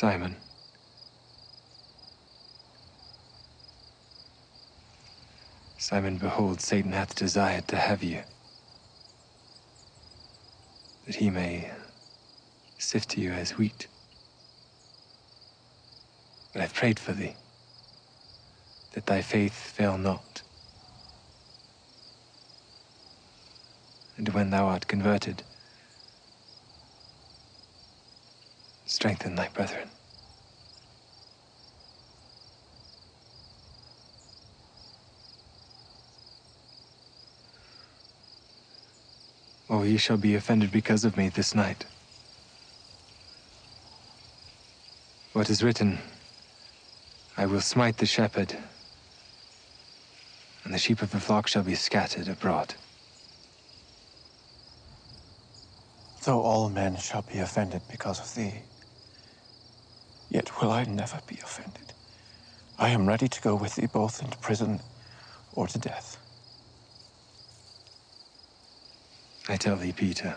Simon. Simon, behold, Satan hath desired to have you, that he may sift you as wheat. But I've prayed for thee, that thy faith fail not. And when thou art converted, strengthen thy brethren. Oh, ye shall be offended because of me this night. What is written, I will smite the shepherd, and the sheep of the flock shall be scattered abroad. Though all men shall be offended because of thee, yet will I never be offended. I am ready to go with thee both into prison or to death. I tell thee, Peter,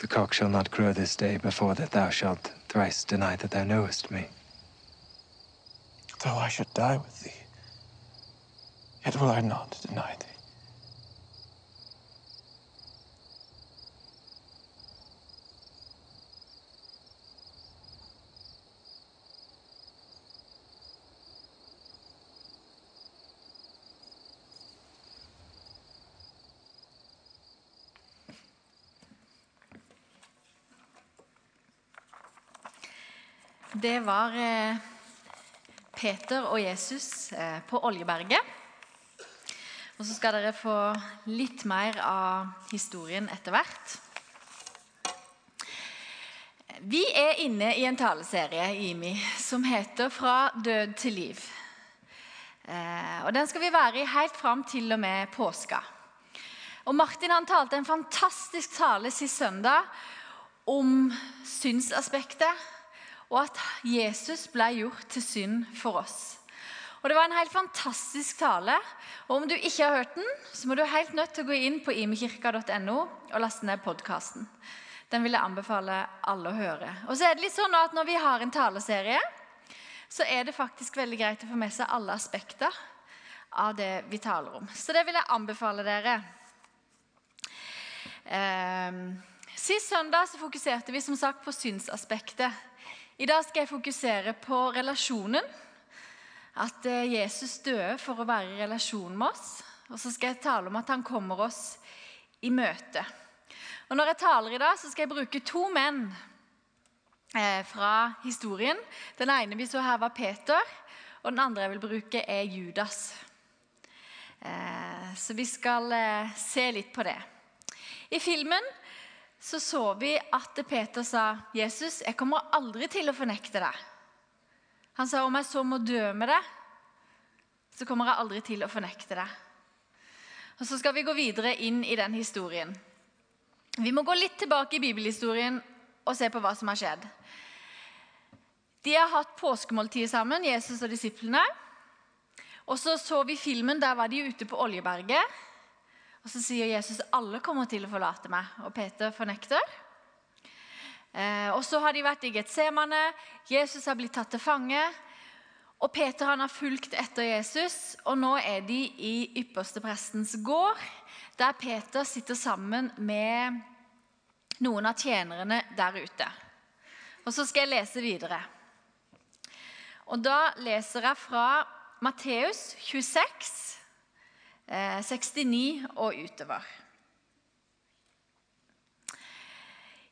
the cock shall not crow this day before that thou shalt thrice deny that thou knowest me. Though I should die with thee, yet will I not deny thee. Det var eh, Peter og Jesus eh, på Oljeberget. Og så skal dere få litt mer av historien etter hvert. Vi er inne i en taleserie IMI, som heter 'Fra død til liv'. Eh, og Den skal vi være i helt fram til og med påska. Og Martin han talte en fantastisk tale sist søndag om synsaspektet og at Jesus ble gjort til synd for oss. Og Det var en helt fantastisk tale. og Om du ikke har hørt den, så må du helt nødt til å gå inn på imekirka.no og laste ned podkasten. Den vil jeg anbefale alle å høre. Og så er det litt sånn at Når vi har en taleserie, så er det faktisk veldig greit å få med seg alle aspekter av det vi taler om. Så det vil jeg anbefale dere. Eh, sist søndag så fokuserte vi som sagt på synsaspektet i dag skal jeg fokusere på relasjonen. At eh, Jesus døde for å være i relasjon med oss. Og så skal jeg tale om at han kommer oss i møte. Og Når jeg taler i dag, så skal jeg bruke to menn eh, fra historien. Den ene vi så her, var Peter, og den andre jeg vil bruke, er Judas. Eh, så vi skal se litt på det. I filmen så så vi at Peter sa, 'Jesus, jeg kommer aldri til å fornekte deg.' Han sa, 'Om jeg så må dø med det, så kommer jeg aldri til å fornekte deg.' Og Så skal vi gå videre inn i den historien. Vi må gå litt tilbake i bibelhistorien og se på hva som har skjedd. De har hatt påskemåltid sammen, Jesus og disiplene. Og så så vi filmen. Der var de ute på Oljeberget. Og Så sier Jesus alle kommer til å forlate meg, og Peter fornekter. Eh, og Så har de vært i Getsemane, Jesus har blitt tatt til fange. Og Peter han har fulgt etter Jesus, og nå er de i yppersteprestens gård, der Peter sitter sammen med noen av tjenerne der ute. Og Så skal jeg lese videre. Og Da leser jeg fra Matteus 26, 69 eh, og utover.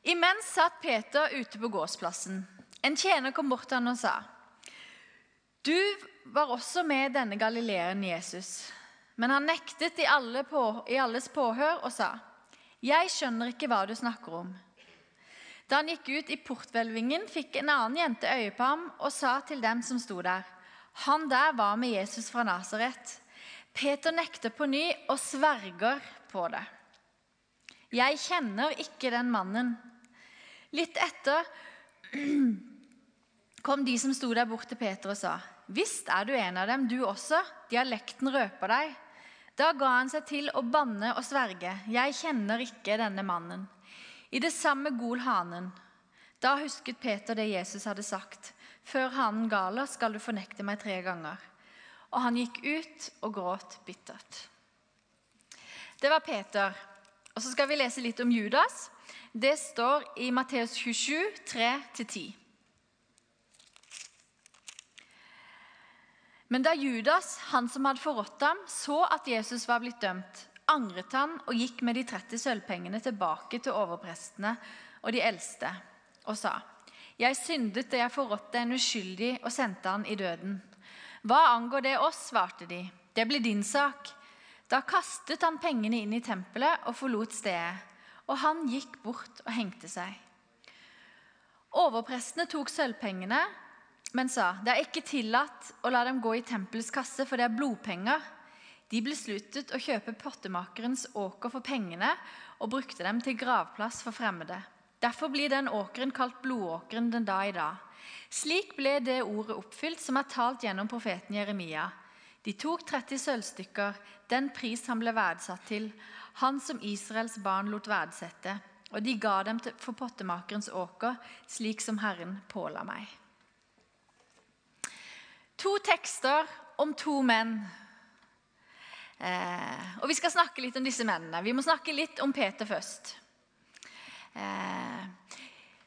Imens satt Peter ute på gårdsplassen. En tjener kom bort til han og sa, 'Du var også med denne galileeren Jesus.' Men han nektet i, alle på, i alles påhør og sa, 'Jeg skjønner ikke hva du snakker om.' Da han gikk ut i porthvelvingen, fikk en annen jente øye på ham og sa til dem som sto der, 'Han der var med Jesus fra Nasaret.' Peter nekter på ny og sverger på det. Jeg kjenner ikke den mannen. Litt etter kom de som sto der bort til Peter og sa, 'Visst er du en av dem, du også. Dialekten røper deg.' Da ga han seg til å banne og sverge. 'Jeg kjenner ikke denne mannen.' I det samme gol hanen. Da husket Peter det Jesus hadde sagt. Før hanen galer skal du fornekte meg tre ganger. Og han gikk ut og gråt bittert. Det var Peter. Og så skal vi lese litt om Judas. Det står i Matteus 27, 3-10. Men da Judas, han som hadde forrådt ham, så at Jesus var blitt dømt, angret han og gikk med de 30 sølvpengene tilbake til overprestene og de eldste og sa:" Jeg syndet da jeg forrådte en uskyldig og sendte han i døden. Hva angår det oss, svarte de. Det blir din sak. Da kastet han pengene inn i tempelet og forlot stedet. Og han gikk bort og hengte seg. Overprestene tok sølvpengene, men sa det er ikke tillatt å la dem gå i tempelets kasse, for det er blodpenger. De besluttet å kjøpe pottemakerens åker for pengene og brukte dem til gravplass for fremmede. Derfor blir den åkeren kalt blodåkeren den dag i dag. Slik ble det ordet oppfylt som er talt gjennom profeten Jeremia. De tok 30 sølvstykker, den pris han ble verdsatt til, han som Israels barn lot verdsette, og de ga dem for pottemakerens åker, slik som Herren påla meg. To tekster om to menn. Eh, og Vi skal snakke litt om disse mennene. Vi må snakke litt om Peter først. Eh,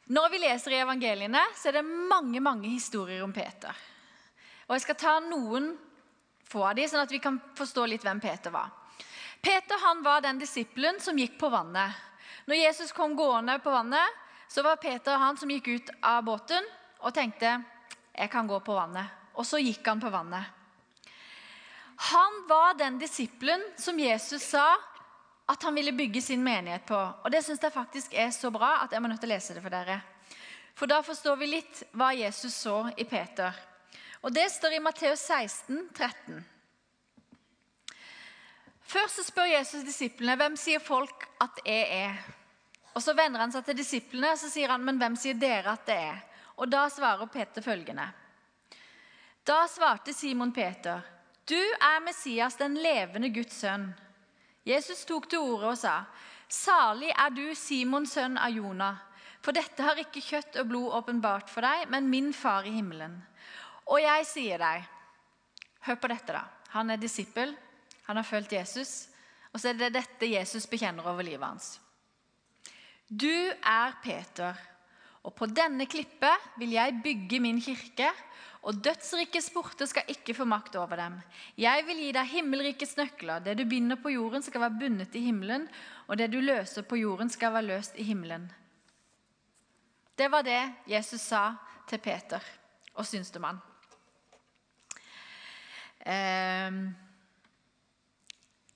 når vi leser i evangeliene, så er det mange mange historier om Peter. Og Jeg skal ta noen få av dem, sånn at vi kan forstå litt hvem Peter var. Peter han var den disippelen som gikk på vannet. Når Jesus kom gående på vannet, så var Peter han som gikk ut av båten og tenkte jeg kan gå på vannet. Og så gikk han på vannet. Han var den disippelen som Jesus sa at han ville bygge sin menighet på. Og Det syns jeg faktisk er så bra at jeg må nødt til å lese det for dere. For da forstår vi litt hva Jesus så i Peter. Og Det står i Matteus 16, 13. Først så spør Jesus disiplene hvem sier folk at jeg er. Og Så vender han seg til disiplene og så sier han, men hvem sier dere at det er? Og Da svarer Peter følgende. Da svarte Simon Peter, du er Messias, den levende Guds sønn. Jesus tok til orde og sa, salig er du, Simon, sønn av Jonah. For dette har ikke kjøtt og blod åpenbart for deg, men min far i himmelen. Og jeg sier deg Hør på dette, da. Han er disippel. Han har fulgt Jesus. Og så er det dette Jesus bekjenner over livet hans. Du er Peter, og på denne klippet vil jeg bygge min kirke, og dødsrikets porter skal ikke få makt over dem. Jeg vil gi deg himmelrikets nøkler. Det du binder på jorden, skal være bundet i himmelen, og det du løser på jorden, skal være løst i himmelen. Det var det Jesus sa til Peter. Og syns du man? Eh,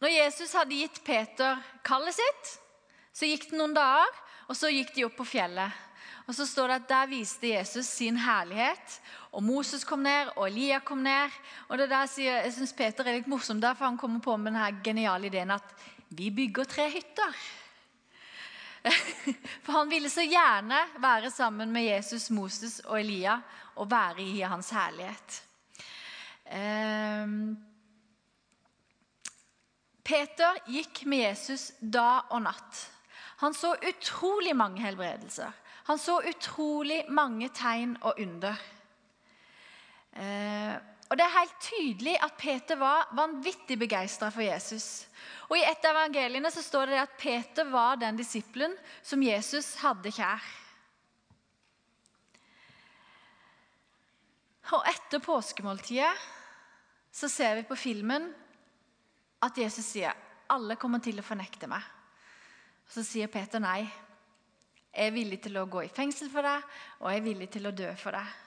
når Jesus hadde gitt Peter kallet sitt, så gikk det noen dager, og så gikk de opp på fjellet. Og så står det at Der viste Jesus sin herlighet. Og Moses kom ned, og Elia kom ned. Og det der sier, Jeg syns Peter er litt morsom, der, for han kommer på med denne geniale ideen at vi bygger tre hytter. For han ville så gjerne være sammen med Jesus, Moses og Elia og være i hans herlighet. Ehm, Peter gikk med Jesus dag og natt. Han så utrolig mange helbredelser. Han så utrolig mange tegn og under. Eh, og Det er helt tydelig at Peter var vanvittig begeistra for Jesus. Og I et av evangeliene så står det at Peter var den disippelen som Jesus hadde kjær. Og etter påskemåltidet så ser vi på filmen at Jesus sier alle kommer til å fornekte meg. Og Så sier Peter nei. Jeg er villig til å gå i fengsel for deg, og jeg er villig til å dø for deg.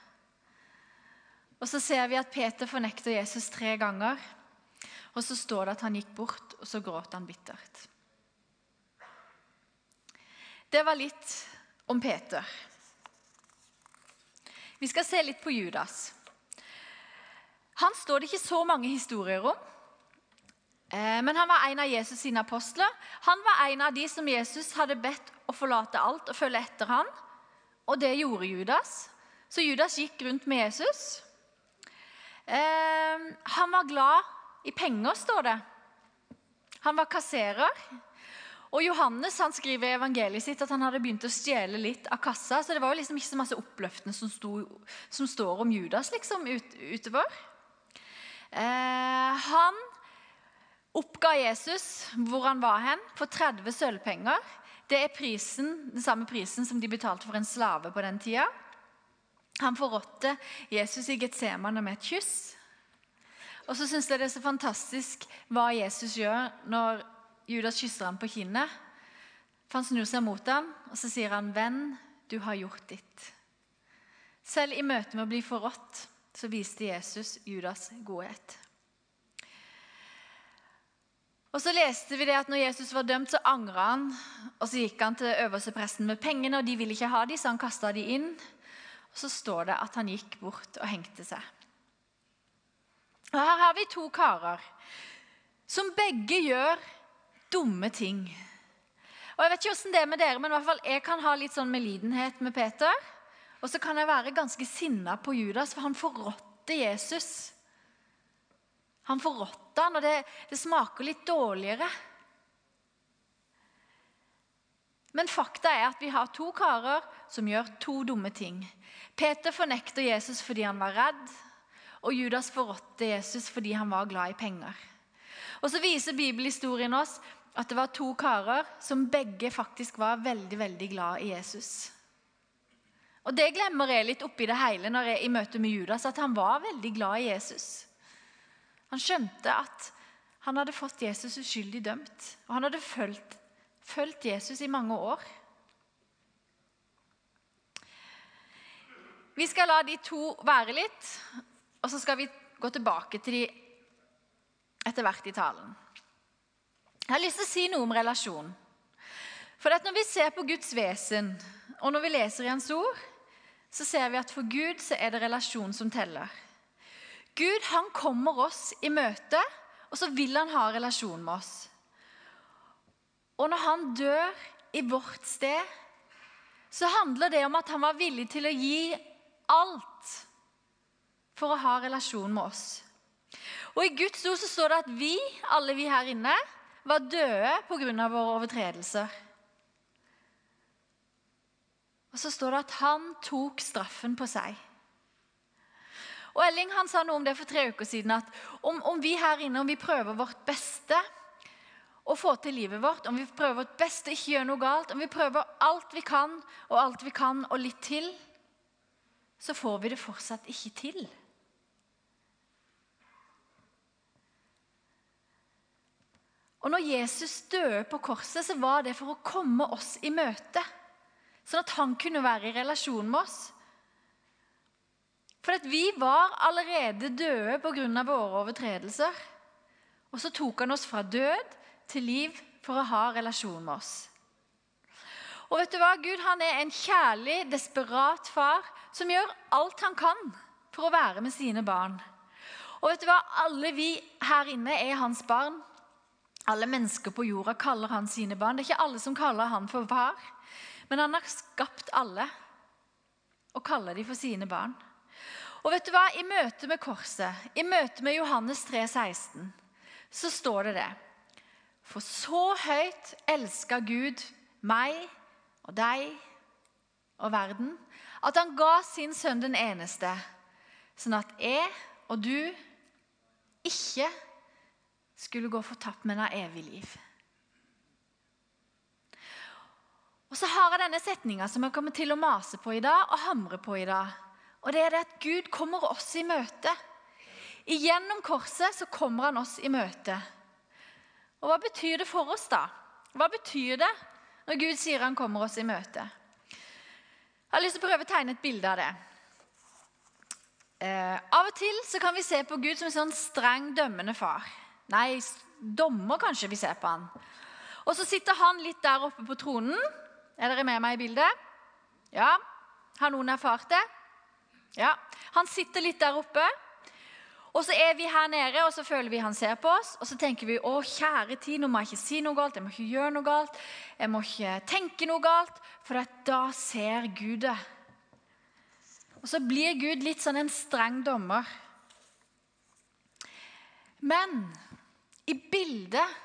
Og Så ser vi at Peter fornekter Jesus tre ganger. Og så står det at han gikk bort, og så gråt han bittert. Det var litt om Peter. Vi skal se litt på Judas. Han står det ikke så mange historier om. Eh, men han var en av Jesus sine apostler. Han var en av de som Jesus hadde bedt å forlate alt og følge etter han. Og det gjorde Judas. Så Judas gikk rundt med Jesus. Eh, han var glad i penger, står det. Han var kasserer. Og Johannes han skriver i evangeliet sitt at han hadde begynt å stjele litt av kassa. Så det var jo liksom ikke så masse oppløftende som, sto, som står om Judas liksom ut, utover. Eh, han oppga Jesus hvor han var hen, for 30 sølvpenger. Det er prisen, den samme prisen som de betalte for en slave på den tida. Han forrådte Jesus i Getsemane med et kyss. Og så syns jeg det er så fantastisk hva Jesus gjør når Judas kysser ham på kinnet. For Han snur seg mot ham, og så sier han, 'Venn, du har gjort ditt'. Selv i møte med å bli forrådt så viste Jesus Judas godhet. Og så leste vi det at når Jesus var dømt, så angra han. Og så gikk han til øverste presten med pengene, og de ville ikke ha de, så han kasta de inn. Og så står det at han gikk bort og hengte seg. Og Her har vi to karer som begge gjør dumme ting. Og Jeg vet ikke hvordan det er med dere, men i hvert fall jeg kan ha litt sånn medlidenhet med Peter. Og så kan jeg være ganske sinna på Judas, for han forrådte Jesus. Han forrådte han, og det, det smaker litt dårligere. Men fakta er at vi har to karer som gjør to dumme ting. Peter fornekter Jesus fordi han var redd, og Judas forrådte Jesus fordi han var glad i penger. Og Så viser bibelhistorien oss at det var to karer som begge faktisk var veldig veldig glad i Jesus. Og Det glemmer jeg litt oppi det hele når jeg i møte med Judas, at han var veldig glad i Jesus. Han skjønte at han hadde fått Jesus uskyldig dømt, og han hadde fulgt, fulgt Jesus i mange år. Vi skal la de to være litt, og så skal vi gå tilbake til de etter hvert i talen. Jeg har lyst til å si noe om relasjon. For når vi ser på Guds vesen, og når vi leser i Hans ord, så ser vi at for Gud så er det relasjon som teller. Gud han kommer oss i møte, og så vil han ha relasjon med oss. Og når han dør i vårt sted, så handler det om at han var villig til å gi alt for å ha relasjon med oss. Og I Guds ord så står det at vi, alle vi her inne, var døde pga. våre overtredelser. Og så står det at han tok straffen på seg. Og Elling han sa noe om det for tre uker siden. at Om, om vi her inne om vi prøver vårt beste å få til livet vårt, om vi prøver vårt beste ikke gjør noe galt, om vi prøver alt vi kan og alt vi kan og litt til, så får vi det fortsatt ikke til. Og når Jesus døde på korset, så var det for å komme oss i møte. Sånn at han kunne være i relasjon med oss. For vi var allerede døde pga. våre overtredelser. Og så tok han oss fra død til liv for å ha relasjon med oss. Og vet du hva? Gud han er en kjærlig, desperat far som gjør alt han kan for å være med sine barn. Og vet du hva? Alle vi her inne er hans barn. Alle mennesker på jorda kaller han sine barn. Det er ikke alle som kaller han for far, men han har skapt alle og kaller dem for sine barn. Og vet du hva? I møte med korset, i møte med Johannes 3, 16, så står det det. For så høyt elska Gud meg og deg og verden, at han ga sin sønn den eneste, sånn at jeg og du ikke skulle gå fortapt, men ha evig liv. Og så har jeg denne setninga som jeg kommer til å mase på i dag og hamre på i dag. Og det er det at Gud kommer oss i møte. Gjennom korset så kommer han oss i møte. Og hva betyr det for oss, da? Hva betyr det når Gud sier han kommer oss i møte? Jeg har lyst til å prøve å tegne et bilde av det. Eh, av og til så kan vi se på Gud som en sånn streng, dømmende far. Nei, dommer kanskje vi ser på han. Og så sitter han litt der oppe på tronen. Er dere med meg i bildet? Ja? Har noen erfart det? Ja, Han sitter litt der oppe, og så er vi her nede og så føler vi han ser på oss. Og så tenker vi å kjære tid, nå må jeg ikke si noe galt, jeg må ikke gjøre noe galt. Jeg må ikke tenke noe galt, for da ser Gud det. Og så blir Gud litt sånn en streng dommer. Men i bildet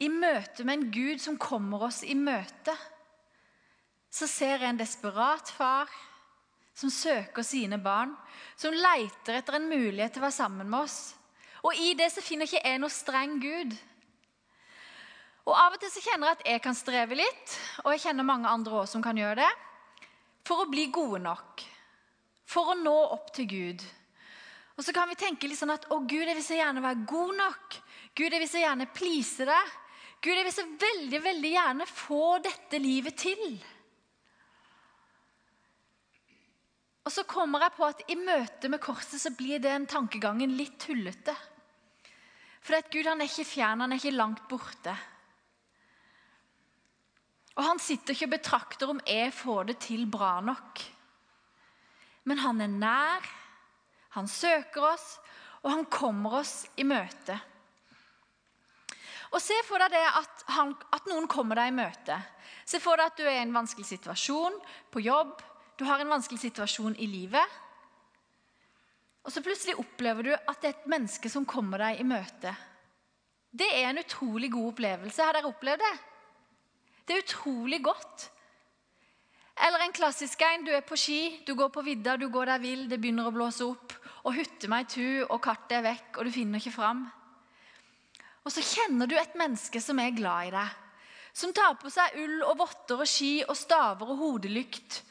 i møte med en Gud som kommer oss i møte, så ser jeg en desperat far som søker sine barn, som leter etter en mulighet til å være sammen med oss. Og i det så finner ikke jeg noe streng Gud. Og Av og til så kjenner jeg at jeg kan streve litt, og jeg kjenner mange andre også som kan gjøre det, for å bli gode nok. For å nå opp til Gud. Og så kan vi tenke litt sånn at å Gud, jeg vil så gjerne være god nok. Gud, jeg vil så gjerne please deg. Gud, jeg vil så veldig, veldig gjerne få dette livet til. Og så kommer jeg på at i møte med korset så blir den tankegangen litt tullete. For at Gud han er ikke fjern, han er ikke langt borte. Og han sitter ikke og betrakter om jeg får det til bra nok. Men han er nær, han søker oss, og han kommer oss i møte. Og Se for deg det at, han, at noen kommer deg i møte. Se for deg at du er i en vanskelig situasjon på jobb, du har en vanskelig situasjon i livet. Og så plutselig opplever du at det er et menneske som kommer deg i møte. Det er en utrolig god opplevelse. Har dere opplevd det? Det er utrolig godt. Eller en klassisk en. Du er på ski, du går på vidda, du går der vill, det begynner å blåse opp, og hutter meg tu, og kartet er vekk, og du finner ikke fram. Og så kjenner du et menneske som er glad i deg. Som tar på seg ull og votter og ski og staver og hodelykt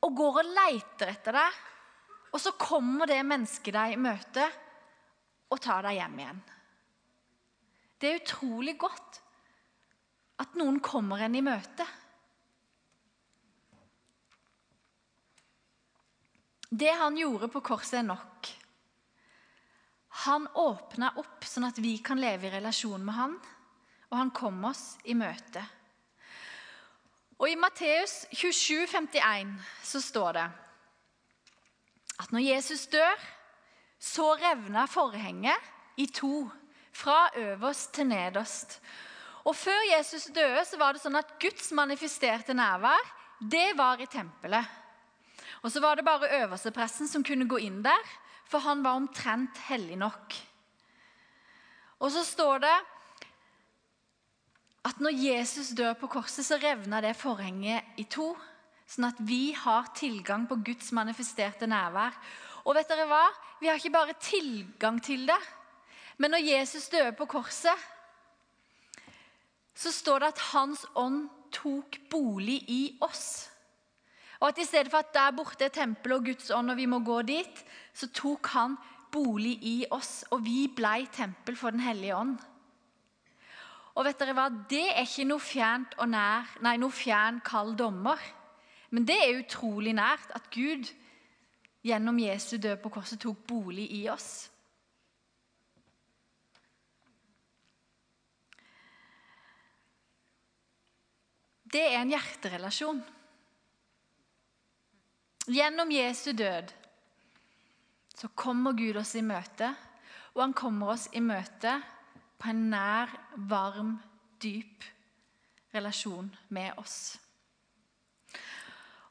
og går og leiter etter deg. Og så kommer det mennesket deg i møte og tar deg hjem igjen. Det er utrolig godt at noen kommer en i møte. Det han gjorde på korset, er nok. Han åpna opp sånn at vi kan leve i relasjon med han, og han kom oss i møte. Og I Matteus 27, 51 så står det at når Jesus dør, så revna forhenget i to, fra øverst til nederst. Og Før Jesus døde, så var det sånn at Guds manifesterte nærvær det var i tempelet. Og Så var det bare øverstepresten som kunne gå inn der, for han var omtrent hellig nok. Og så står det at når Jesus dør på korset, så revner det forhenget i to. Sånn at vi har tilgang på Guds manifesterte nærvær. Og vet dere hva? Vi har ikke bare tilgang til det. Men når Jesus døde på korset, så står det at Hans ånd tok bolig i oss. Og at I stedet for at der borte er tempelet og Guds ånd, og vi må gå dit, så tok han bolig i oss, og vi blei tempel for Den hellige ånd. Og vet dere hva? Det er ikke noe fjernt og nær, nei, noe fjern, kald dommer. Men det er utrolig nært at Gud gjennom Jesu død på korset tok bolig i oss. Det er en hjerterelasjon. Gjennom Jesu død så kommer Gud oss i møte, og han kommer oss i møte på en nær, varm, dyp relasjon med oss.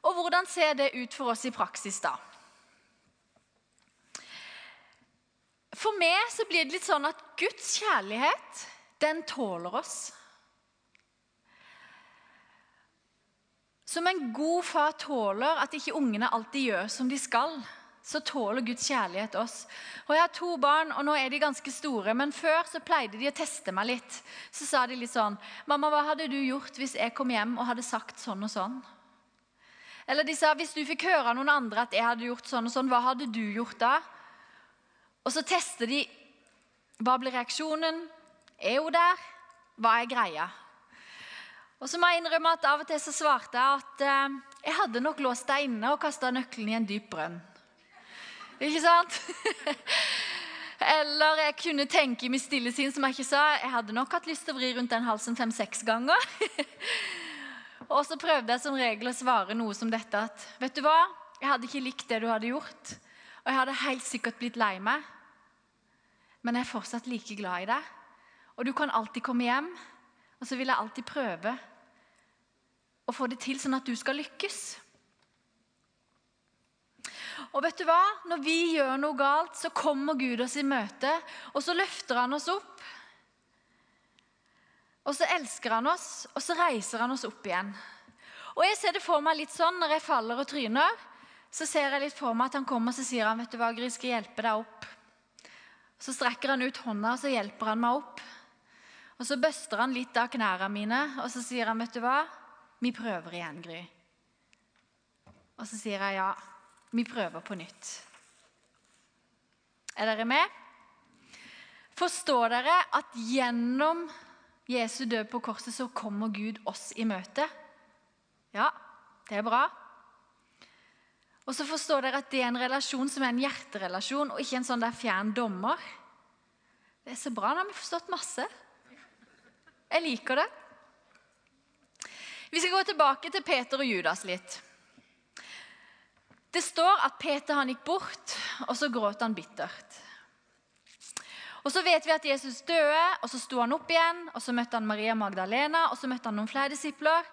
Og hvordan ser det ut for oss i praksis, da? For meg så blir det litt sånn at Guds kjærlighet, den tåler oss. Som en god far tåler at ikke ungene alltid gjør som de skal så tåler Guds kjærlighet oss. Og Jeg har to barn, og nå er de ganske store. Men før så pleide de å teste meg litt. Så sa de litt sånn 'Mamma, hva hadde du gjort hvis jeg kom hjem og hadde sagt sånn og sånn?' Eller de sa 'Hvis du fikk høre av noen andre at jeg hadde gjort sånn og sånn, hva hadde du gjort da?' Og så tester de hva blir reaksjonen. Er hun der? Hva er greia? Og så må jeg innrømme at Av og til så svarte jeg at eh, jeg hadde nok låst deg inne og kasta nøkkelen i en dyp brønn. Ikke sant? Eller jeg kunne tenke i mitt stille sinn, som jeg ikke sa. Jeg hadde nok hatt lyst til å vri rundt den halsen fem-seks ganger. og så prøvde jeg som regel å svare noe som dette at Vet du hva? Jeg hadde ikke likt det du hadde gjort. Og jeg hadde helt sikkert blitt lei meg. Men jeg er fortsatt like glad i deg. Og du kan alltid komme hjem. Og så vil jeg alltid prøve å få det til sånn at du skal lykkes. Og vet du hva? Når vi gjør noe galt, så kommer Gud oss i møte, og så løfter han oss opp. Og så elsker han oss, og så reiser han oss opp igjen. Og jeg ser det for meg litt sånn når jeg faller og tryner. Så ser jeg litt for meg at han kommer og så sier han, vet du hva, Gry, skal hjelpe deg opp. Så strekker han ut hånda, og så hjelper han meg opp. Og Så bøster han litt av knærne mine, og så sier han, vet du hva, vi prøver igjen, Gry. Og så sier jeg ja, vi prøver på nytt. Er dere med? Forstår dere at gjennom Jesu død på korset så kommer Gud oss i møte? Ja, det er bra. Og så forstår dere at det er en relasjon som er en hjerterelasjon, og ikke en sånn der fjern dommer. Det er så bra. Nå har vi forstått masse. Jeg liker det. Vi skal gå tilbake til Peter og Judas litt. Det står at Peter han gikk bort, og så gråt han bittert. Og Så vet vi at Jesus døde, og så sto han opp igjen. og Så møtte han Maria Magdalena, og så møtte han noen flere disipler.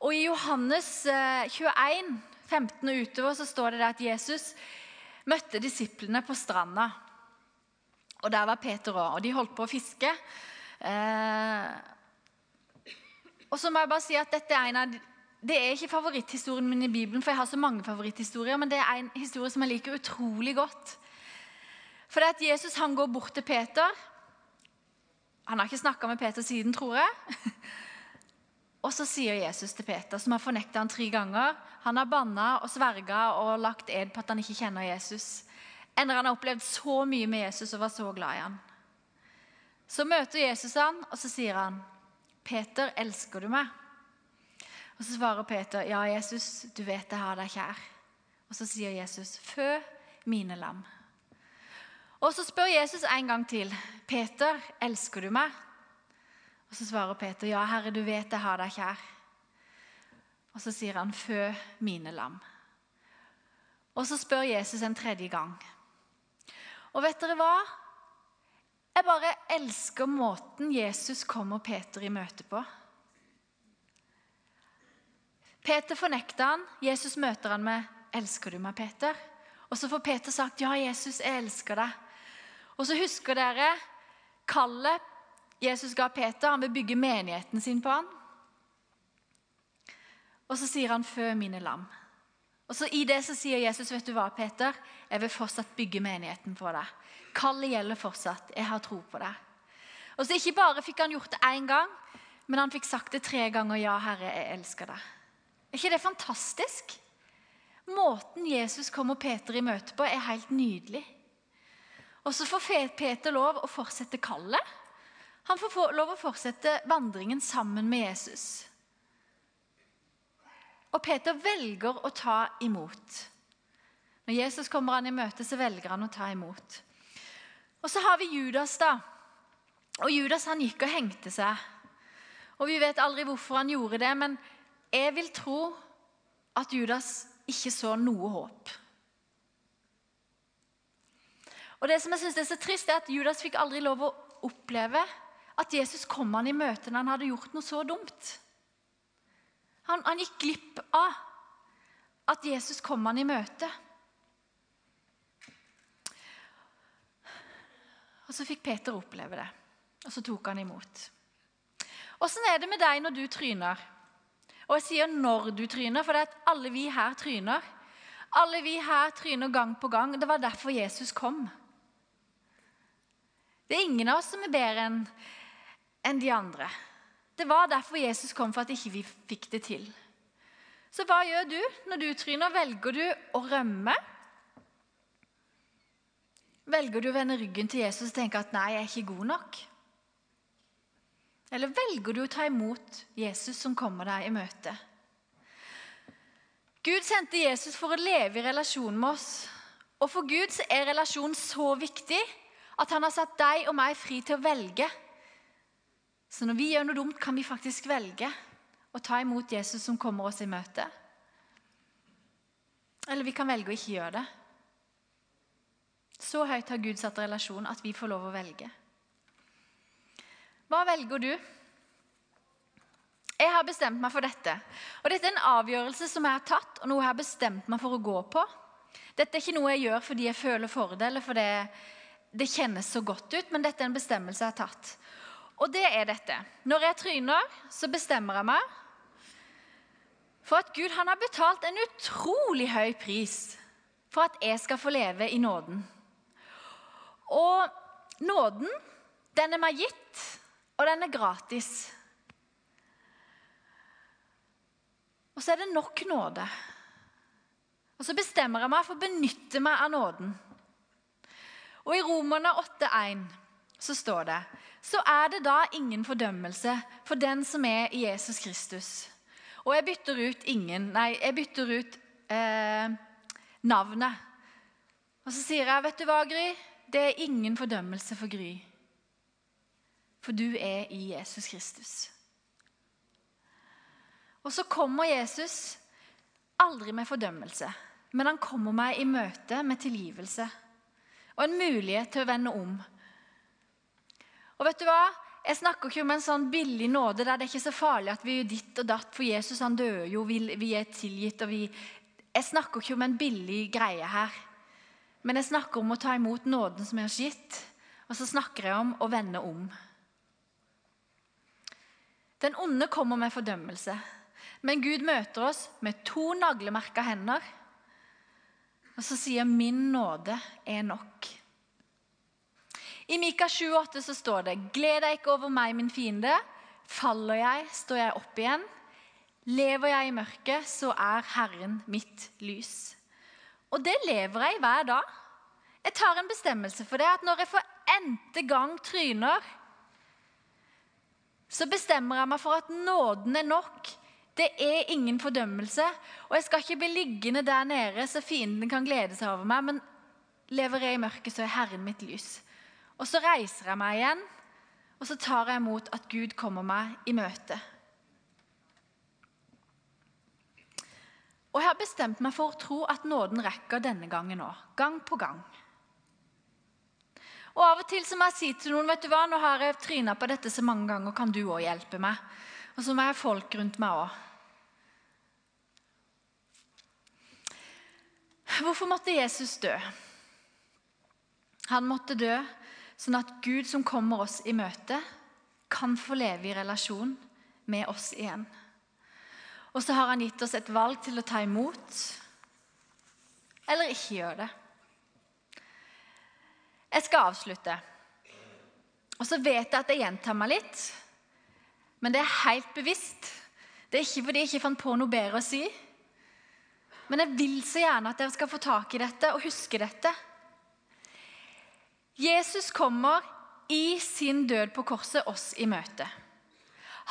Og I Johannes 21, eh, 15 og utover så står det der at Jesus møtte disiplene på stranda. Og Der var Peter òg, og de holdt på å fiske. Eh, og så må jeg bare si at dette er en av det er ikke favoritthistorien min i Bibelen, for jeg har så mange favoritthistorier, men det er en historie som jeg liker utrolig godt. For det er at Jesus han går bort til Peter. Han har ikke snakka med Peter siden, tror jeg. Og så sier Jesus til Peter, som har fornekta han tre ganger Han har banna og sverga og lagt ed på at han ikke kjenner Jesus. Enda han har opplevd så mye med Jesus og var så glad i han. Så møter Jesus han, og så sier han, 'Peter, elsker du meg?' Og Så svarer Peter, 'Ja, Jesus, du vet jeg har deg kjær.' Og Så sier Jesus, 'Fø mine lam'. Og Så spør Jesus en gang til, 'Peter, elsker du meg?' Og Så svarer Peter, 'Ja, Herre, du vet jeg har deg kjær.' Og Så sier han, 'Fø mine lam'. Og Så spør Jesus en tredje gang. Og vet dere hva? Jeg bare elsker måten Jesus kommer Peter i møte på. Peter fornekter han. Jesus møter han med 'Elsker du meg, Peter?' Og så får Peter sagt 'Ja, Jesus, jeg elsker deg'. Og så husker dere kallet Jesus ga Peter. Han vil bygge menigheten sin på han. Og så sier han 'Fø mine lam'. Og så I det så sier Jesus, 'Vet du hva, Peter? Jeg vil fortsatt bygge menigheten for deg.' Kallet gjelder fortsatt. Jeg har tro på det. Og så Ikke bare fikk han gjort det én gang, men han fikk sagt det tre ganger. Ja, Herre, jeg elsker deg. Ikke det fantastisk? Måten Jesus kommer Peter i møte på, er helt nydelig. Og så får Peter lov å fortsette kallet. Han får lov å fortsette vandringen sammen med Jesus. Og Peter velger å ta imot. Når Jesus kommer han i møte, så velger han å ta imot. Og så har vi Judas, da. Og Judas han gikk og hengte seg. Og Vi vet aldri hvorfor han gjorde det, men jeg vil tro at Judas ikke så noe håp. Og Det som jeg synes er så trist, er at Judas fikk aldri lov å oppleve at Jesus kom han i møte når han hadde gjort noe så dumt. Han, han gikk glipp av at Jesus kom han i møte. Og så fikk Peter oppleve det, og så tok han imot. Åssen er det med deg når du tryner? Og jeg sier 'når du tryner', for det er at alle vi her tryner. Alle vi her tryner gang på gang. Det var derfor Jesus kom. Det er ingen av oss som er bedre enn en de andre. Det var derfor Jesus kom, for at ikke vi fikk det til. Så hva gjør du når du tryner? Velger du å rømme? Velger du å vende ryggen til Jesus og tenke at 'nei, jeg er ikke god nok'? Eller velger du å ta imot Jesus som kommer deg i møte? Gud sendte Jesus for å leve i relasjon med oss. Og for Gud er relasjon så viktig at han har satt deg og meg fri til å velge. Så når vi gjør noe dumt, kan vi faktisk velge å ta imot Jesus som kommer oss i møte. Eller vi kan velge å ikke gjøre det. Så høyt har Gud satt relasjon at vi får lov å velge. Hva velger du? Jeg har bestemt meg for dette. Og Dette er en avgjørelse som jeg har tatt, og noe jeg har bestemt meg for å gå på. Dette er ikke noe jeg gjør fordi jeg føler for eller fordi det kjennes så godt ut, men dette er en bestemmelse jeg har tatt. Og det er dette. Når jeg tryner, så bestemmer jeg meg for at Gud har betalt en utrolig høy pris for at jeg skal få leve i nåden. Og nåden, den er meg gitt, og den er gratis. Og så er det nok nåde. Og så bestemmer jeg meg for å benytte meg av nåden. Og i Romerne 8,1 så står det så er det da ingen fordømmelse for den som er i Jesus Kristus. Og jeg bytter ut ingen Nei, jeg bytter ut eh, navnet. Og så sier jeg, 'Vet du hva, Gry? Det er ingen fordømmelse for Gry.' For du er i Jesus Kristus. Og så kommer Jesus aldri med fordømmelse, men han kommer meg i møte med tilgivelse og en mulighet til å vende om. Og vet du hva? Jeg snakker ikke om en sånn billig nåde der det er ikke så farlig at vi gjør ditt og datt, for Jesus han døde jo, vi, er tilgitt og vi Jeg snakker ikke om en billig greie her. Men jeg snakker om å ta imot nåden som er har gitt. Og så snakker jeg om å vende om. Den onde kommer med fordømmelse. Men Gud møter oss med to naglemerka hender. Og så sier 'min nåde er nok'. I Mika 7,8 så står det 'Gled deg ikke over meg, min fiende'. Faller jeg, står jeg opp igjen. Lever jeg i mørket, så er Herren mitt lys. Og det lever jeg hver dag. Jeg tar en bestemmelse for det, at når jeg for n-te gang tryner, så bestemmer jeg meg for at nåden er nok. Det er ingen fordømmelse. Og jeg skal ikke bli liggende der nede så fienden kan glede seg over meg, men lever jeg i mørket, så er Herren mitt lys. Og så reiser jeg meg igjen, og så tar jeg imot at Gud kommer meg i møte. Og jeg har bestemt meg for å tro at nåden rekker denne gangen òg. Gang på gang. Og Av og til så må jeg si til noen vet du hva, nå har jeg tryna på dette så mange ganger, kan du òg hjelpe meg? Og så må jeg ha folk rundt meg òg. Hvorfor måtte Jesus dø? Han måtte dø sånn at Gud som kommer oss i møte, kan få leve i relasjon med oss igjen. Og så har han gitt oss et valg til å ta imot eller ikke gjøre det. Jeg skal avslutte. Og så vet jeg at jeg gjentar meg litt, men det er helt bevisst. Det er ikke fordi jeg ikke fant på noe bedre å si. Men jeg vil så gjerne at dere skal få tak i dette og huske dette. Jesus kommer i sin død på korset oss i møte.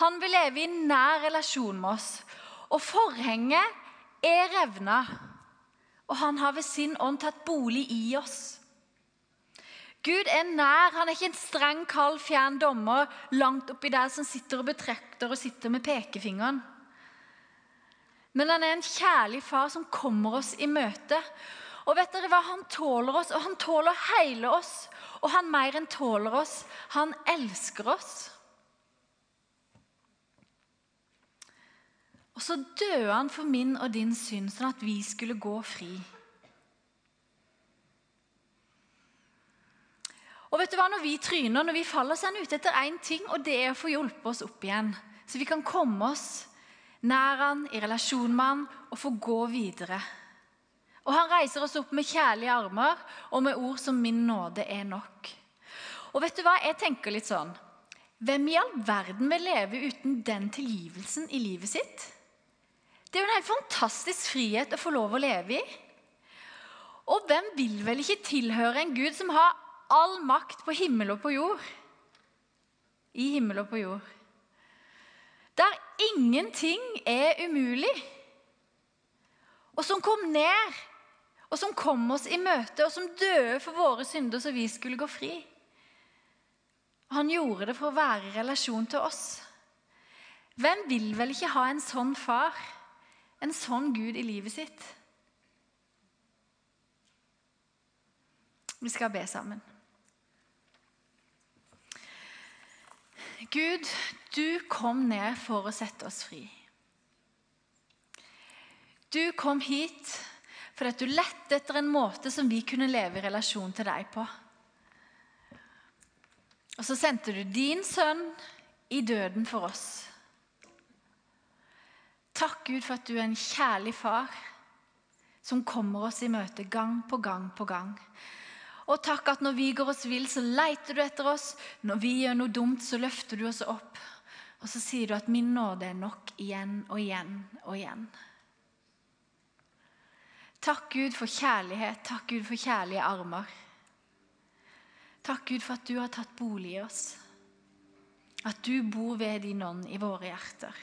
Han vil leve i nær relasjon med oss. Og forhenget er revna, og han har ved sin ånd tatt bolig i oss. Gud er nær. Han er ikke en streng, kald, fjern dommer langt oppi der som sitter og betrekter og sitter med pekefingeren. Men han er en kjærlig far som kommer oss i møte. Og vet dere hva? Han tåler oss, og han tåler hele oss. Og han mer enn tåler oss. Han elsker oss. Og så døde han for min og din synd, sånn at vi skulle gå fri. Og vet du hva, Når vi tryner, når vi faller, så er han ute etter én ting, og det er å få hjulpet oss opp igjen. Så vi kan komme oss nær han, i relasjon med han, og få gå videre. Og han reiser oss opp med kjærlige armer og med ord som 'min nåde er nok'. Og vet du hva, jeg tenker litt sånn Hvem i all verden vil leve uten den tilgivelsen i livet sitt? Det er jo en helt fantastisk frihet å få lov å leve i. Og hvem vil vel ikke tilhøre en Gud som har all makt på himmel og på jord? I himmel og på jord. Der ingenting er umulig. Og som kom ned, og som kom oss i møte, og som døde for våre synder så vi skulle gå fri. Han gjorde det for å være i relasjon til oss. Hvem vil vel ikke ha en sånn far, en sånn Gud i livet sitt? Vi skal be sammen. Gud, du kom ned for å sette oss fri. Du kom hit fordi at du lette etter en måte som vi kunne leve i relasjon til deg på. Og så sendte du din sønn i døden for oss. Takk, Gud, for at du er en kjærlig far som kommer oss i møte gang på gang på gang. Og takk at når vi går oss vill, så leiter du etter oss. Når vi gjør noe dumt, så løfter du oss opp. Og så sier du at min nåde er nok igjen og igjen og igjen. Takk, Gud, for kjærlighet. Takk, Gud, for kjærlige armer. Takk, Gud, for at du har tatt bolig i oss. At du bor ved din ånd i våre hjerter.